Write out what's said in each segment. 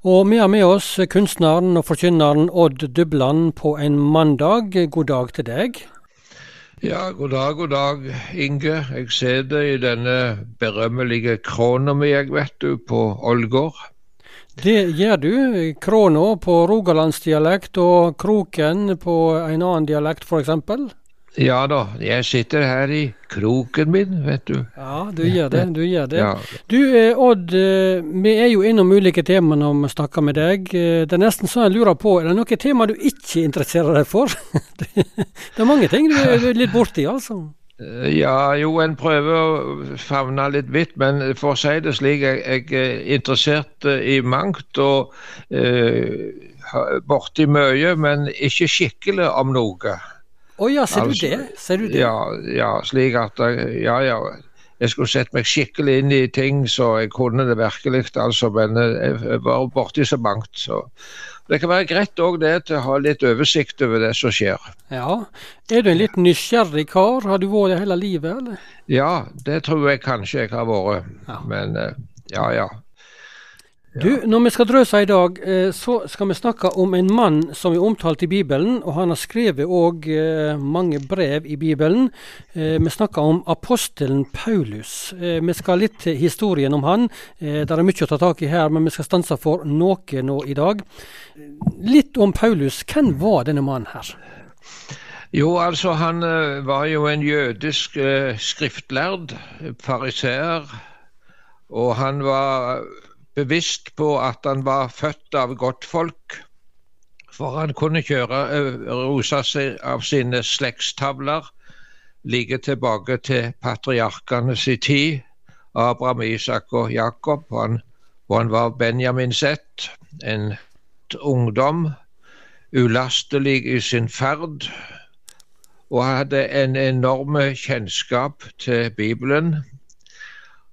Og vi har med oss kunstneren og forkynneren Odd Dubland på en mandag. God dag til deg. Ja, god dag, god dag, Inge. Jeg sitter i denne berømmelige krona mi, jeg vet du, på Ålgård. Det gjør du. Krona på rogalandsdialekt og kroken på en annen dialekt, f.eks. Ja da, jeg sitter her i kroken min, vet du. Ja, du gjør det. Du gjør det. Ja. Du eh, Odd, eh, vi er jo innom ulike tema når vi snakker med deg. Eh, Det er nesten sånn jeg lurer på, er det noen tema du ikke interesserer deg for? det er mange ting du er litt borti, altså. Ja, jo, en prøver å favne litt vidt, men for å si det slik, jeg, er interessert i mangt og eh, borti mye, men ikke skikkelig om noe. Å ja, ser du Altså, det? Ser du det? Ja, ja, slik at eh, Ja, ja. Jeg skulle sett meg skikkelig inn i ting så jeg kunne det virkelig, altså, men eh, jeg var borti så mangt. Så. Det kan være greit òg det til å ha litt oversikt over det som skjer. Ja. Er du en litt nysgjerrig kar? Har du vært det hele livet, eller? Ja, det tror jeg kanskje jeg har vært, Ja. men ja ja ja. Du, når vi skal drøse i dag, eh, så skal vi snakke om en mann som er omtalt i Bibelen, og han har skrevet òg mange brev i Bibelen. Eh, Vi snakker om apostelen Paulus. Eh, Vi skal litt til historien om han. Eh, Det er mye å ta tak i her, men vi skal stanse for noe nå i dag. Litt om Paulus. Hvem var denne mannen her? Jo, altså han eh, var jo en jødisk eh, skriftlærd, fariseer, og han var bevisst på at han var født av godtfolk. For han kunne kjøre, rosa seg av sine slektstavler like tilbake til patriarkene sin tid, Abraham, Isak og Jakob. Han, og han var Benjamin ett, en ungdom, ulastelig i sin ferd og hadde en enorm kjennskap til Bibelen.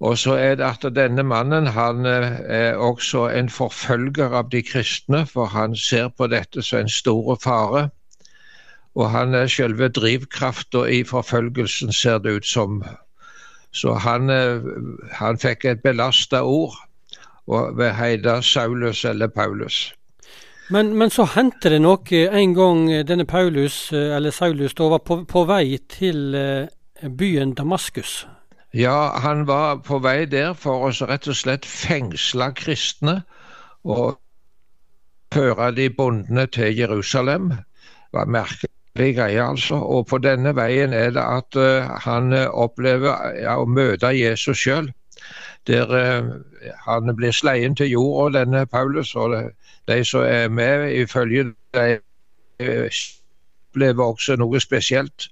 Og så er det at denne mannen han eh, er også en forfølger av de kristne, for han ser på dette som en stor fare. Og han er selve drivkrafta i forfølgelsen, ser det ut som. Så han, eh, han fikk et belasta ord og ved heide Saulus eller Paulus. Men, men så hendte det noe en gang denne Paulus, eh, eller Saulus, da var på, på vei til eh, byen Damaskus. Ja, han var på vei der for å rett og slett fengsle kristne og føre de bondene til Jerusalem. Det var merkelig greie, altså. Og på denne veien er det at uh, han eh, opplever ja, å møte Jesus sjøl. Der uh, han blir sleien til jorda, denne Paulus, og de som er med ifølge de opplever også noe spesielt.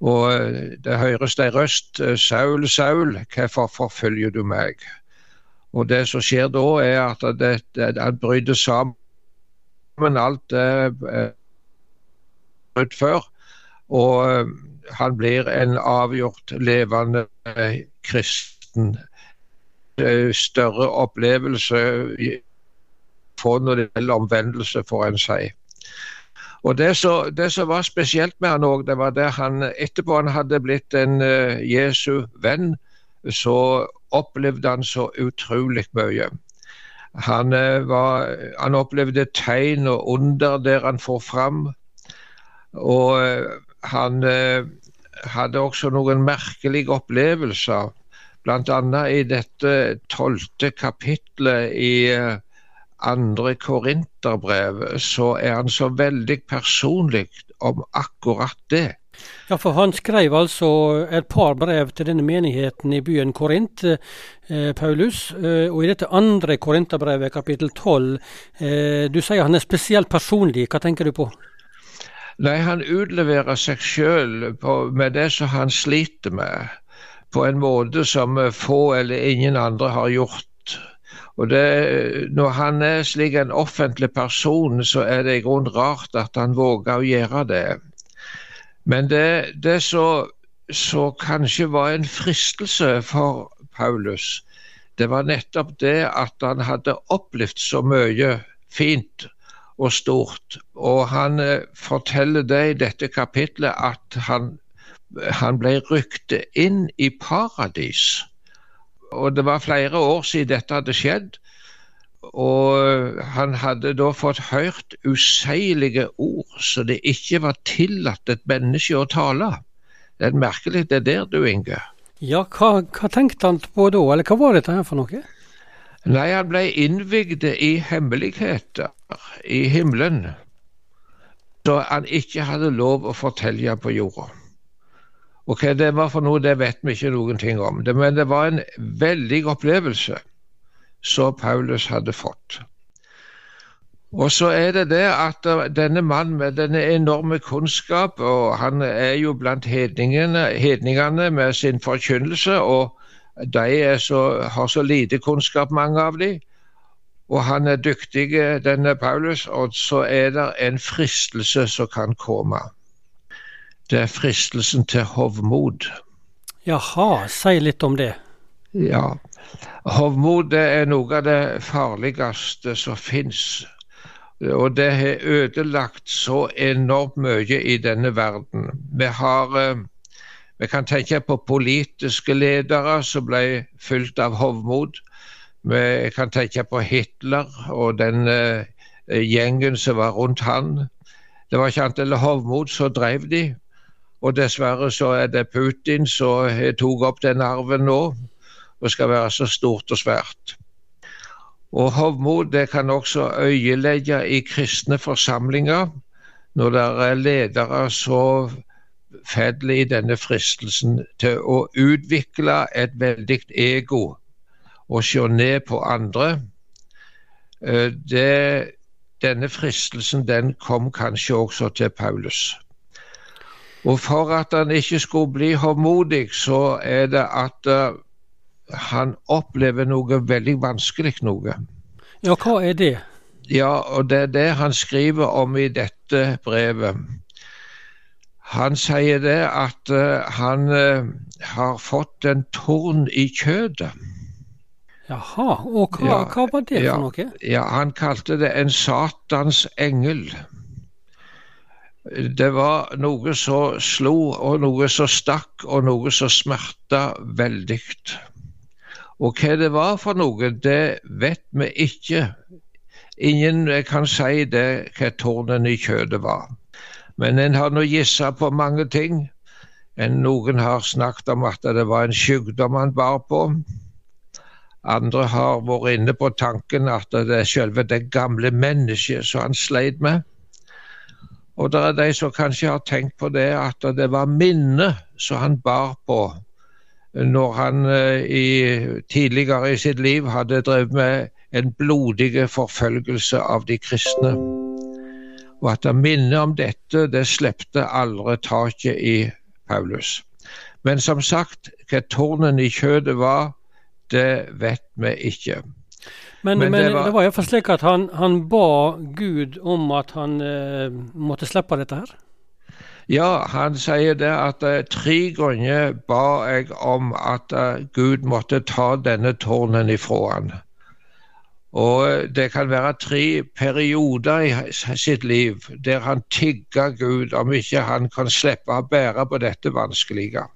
Og eh, det høres ei røst. eh, Saul, Saul, hvorfor forfølger du meg? Og det som skjer da, er at det, det, han bryter sammen alt det eh, brutt før. Og han blir en avgjort levende kristen. Større opplevelse få når det gjelder omvendelse, får en si. Og det som var spesielt med han òg, det var det han etterpå han hadde blitt en uh, Jesu venn, så opplevde han så utrolig mye. Han, eh, var, han opplevde tegn og under der han får fram. Og eh, han hadde også noen merkelige opplevelser, bl.a. i dette tolvte kapitlet i andre Korinterbrev, så er han så veldig personlig om akkurat det. Ja, for han skrev altså et par brev til denne menigheten i byen Korint, eh, Paulus. Eh, og i dette andre Korinterbrevet, kapittel 12, eh, du sier han er spesielt personlig. Hva tenker du på? Nei, han utleverer seg sjøl med det som han sliter med, på en måte som få eller ingen andre har gjort. Og det, Når han er slik en offentlig person, så er det i grunnen rart at han våger å gjøre det. Men det, det som kanskje var en fristelse for Paulus, det var nettopp det at han hadde opplevd så mye fint og stort. Og han eh, forteller det i dette kapitlet at han, han ble ryktet inn i paradis. Og det var flere år siden dette hadde skjedd. og han hadde da fått hørt useilige ord, så det ikke var tillatt et menneske å tale. Det er merkelig det er der du, Inge. Ja, hva, hva, tenkte han på da, eller hva var dette her for noe? Nei, han ble innvigd i hemmeligheter i himmelen, så han ikke hadde lov å fortelle på jorda. Og hva det var for noe, det vet vi ikke noen ting om. Men det var en veldig opplevelse som Paulus hadde fått. Og så er det det at denne mannen med denne enorme kunnskap, og han er jo blant hedningene, med sin forkynnelse, og de så, har så lite kunnskap, mange av dem. Og han er dyktig, denne Paulus, og så er det en fristelse som kan komme. Det er fristelsen til hovmod. Jaha, si litt om det. Ja, Hovmod er noe av det farligste som fins. Og det har ødelagt så enormt mye i denne verden. Vi har eh, Vi kan tenke på politiske ledere som ble fylt av hovmod. Vi kan tenke på Hitler og den uh, gjengen som var rundt han. Det var ikke annet enn hovmod som drev de. Og dessverre så er det Putin som tok opp den arven nå og skal være så stort og svært. Og hovmod det kan også øyelegge i kristne forsamlinger når det er ledere så faller i denne fristelsen til å utvikle et veldig ego og se ned på andre. Eh, det, denne fristelsen den kom kanskje også til Paulus. Og For at han ikke skulle bli håndmodig, så er det at uh, han opplever noe veldig vanskelig noe. Ja, hva er det? Ja, og det er det han skriver om i dette brevet. Han sier det at uh, han uh, har fått en torn i kjødet. Jaha, og hva, ja, hva var det ja, for noe? Ja, Han kalte det en Satans engel. Det var noe som slo, og noe som stakk, og noe som smerta veldig. Og hva det var for noe, det vet vi ikke. Ingen kan si det hva tårnen i kjødet var. Men en har nå gissa på mange ting. En, noen har snakket om at det var en sykdom han bar på. Andre har vært inne på tanken at det er selve det gamle mennesket som han sleit med. Og det er de som kanskje har tenkt på det at det var minnet som han bar på når han eh, i, tidligere i sitt liv hadde drevet med en blodig forfølgelse av de kristne. Og at minnet om dette, det slepte aldri taket i Paulus. Men som sagt, hva tårnen i kjødet var, det vet vi ikke. Men, men, men det var, det var iallfall slik at han, han, ba Gud om at han eh, måtte slippe dette her? Ja, han sier det at uh, tre ganger ba jeg om at uh, Gud måtte ta denne tårnen ifra han. Og uh, det kan være tre perioder i sitt liv der han tigger Gud om ikke han kan slippe å bære på dette vanskelige.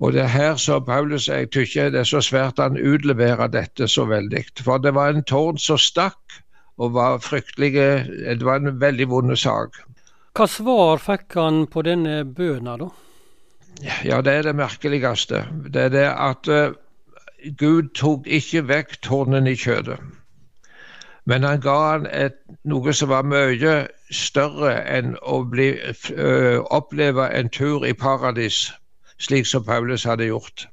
Og det er her så Paulus jeg tykker det er så svært han utleverer dette så veldig. For det var en tårn som stakk og var fryktelige Det var en veldig vond sak. Hva svar fikk han på denne bøna, da? Ja, det er det merkeligste. Det er det at uh, Gud tok ikke vekk tårnen i kjødet. Men han ga han et, noe som var mye større enn å bli, uh, oppleve en tur i paradis, slik som Paulus hadde gjort.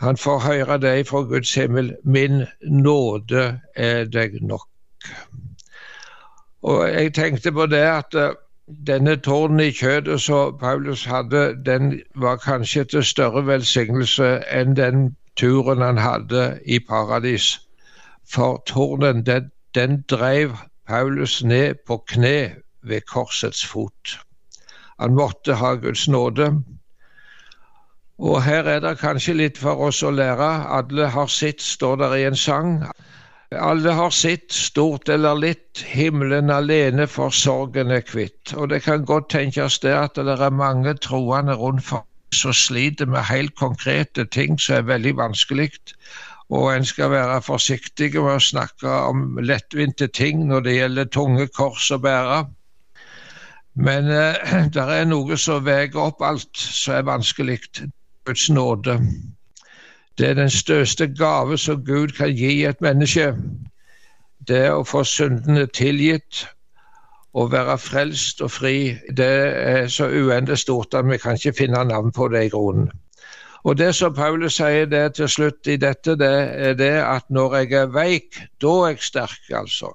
Han får høre deg fra Guds himmel. Min nåde er deg nok. Og jeg tenkte på det at uh, denne tårnen i kjødet som Paulus hadde, den var kanskje til større velsignelse enn den turen han hadde i paradis. For tårnen, den, den drev Paulus ned på kne ved korsets fot. Han måtte ha Guds nåde. Og her er det kanskje litt for oss å lære. Alle har sitt, står der i en sang. Alle har sitt, stort eller litt, himmelen alene for sorgen er kvitt. Og det kan godt tenkes det at det er mange troende rundt for som sliter med helt konkrete ting som er veldig vanskelig. Og en skal være forsiktig med å snakke om lettvinte ting når det gjelder tunge kors å bære. Men eh, det er noe som veier opp alt som er vanskelig. Guds nåde. Det er den største gave som Gud kan gi et menneske. Det å få syndene tilgitt og være frelst og fri, det er så uendelig stort at vi kan ikke finne navn på det i grunnen. Og Det som Paulus sier det til slutt i dette, det er det at når jeg er veik, da er jeg sterk, altså.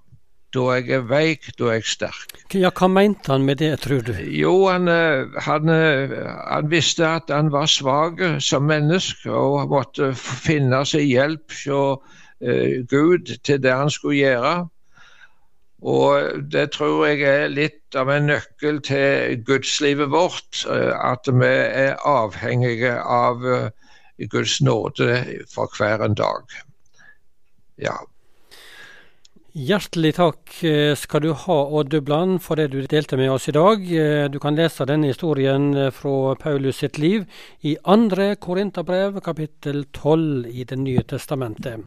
Da jeg er veik, da er jeg sterk. Ja, Hva mente han med det, tror du? Jo, han, eh, han, eh, han visste at han var svak som menneske og måtte finne seg hjelp fra uh, Gud til det han skulle gjøre. Og det tror jeg er litt av en nøkkel til gudslivet vårt, at vi er avhengige av Guds nåde for hver en dag. Ja. Hjertelig takk eh, skal du ha, Odd Dubland, for det du delte med oss i dag. Du kan lese denne historien fra Paulus sitt liv i andre Korinterbrev, kapittel 12 i Det nye testamentet.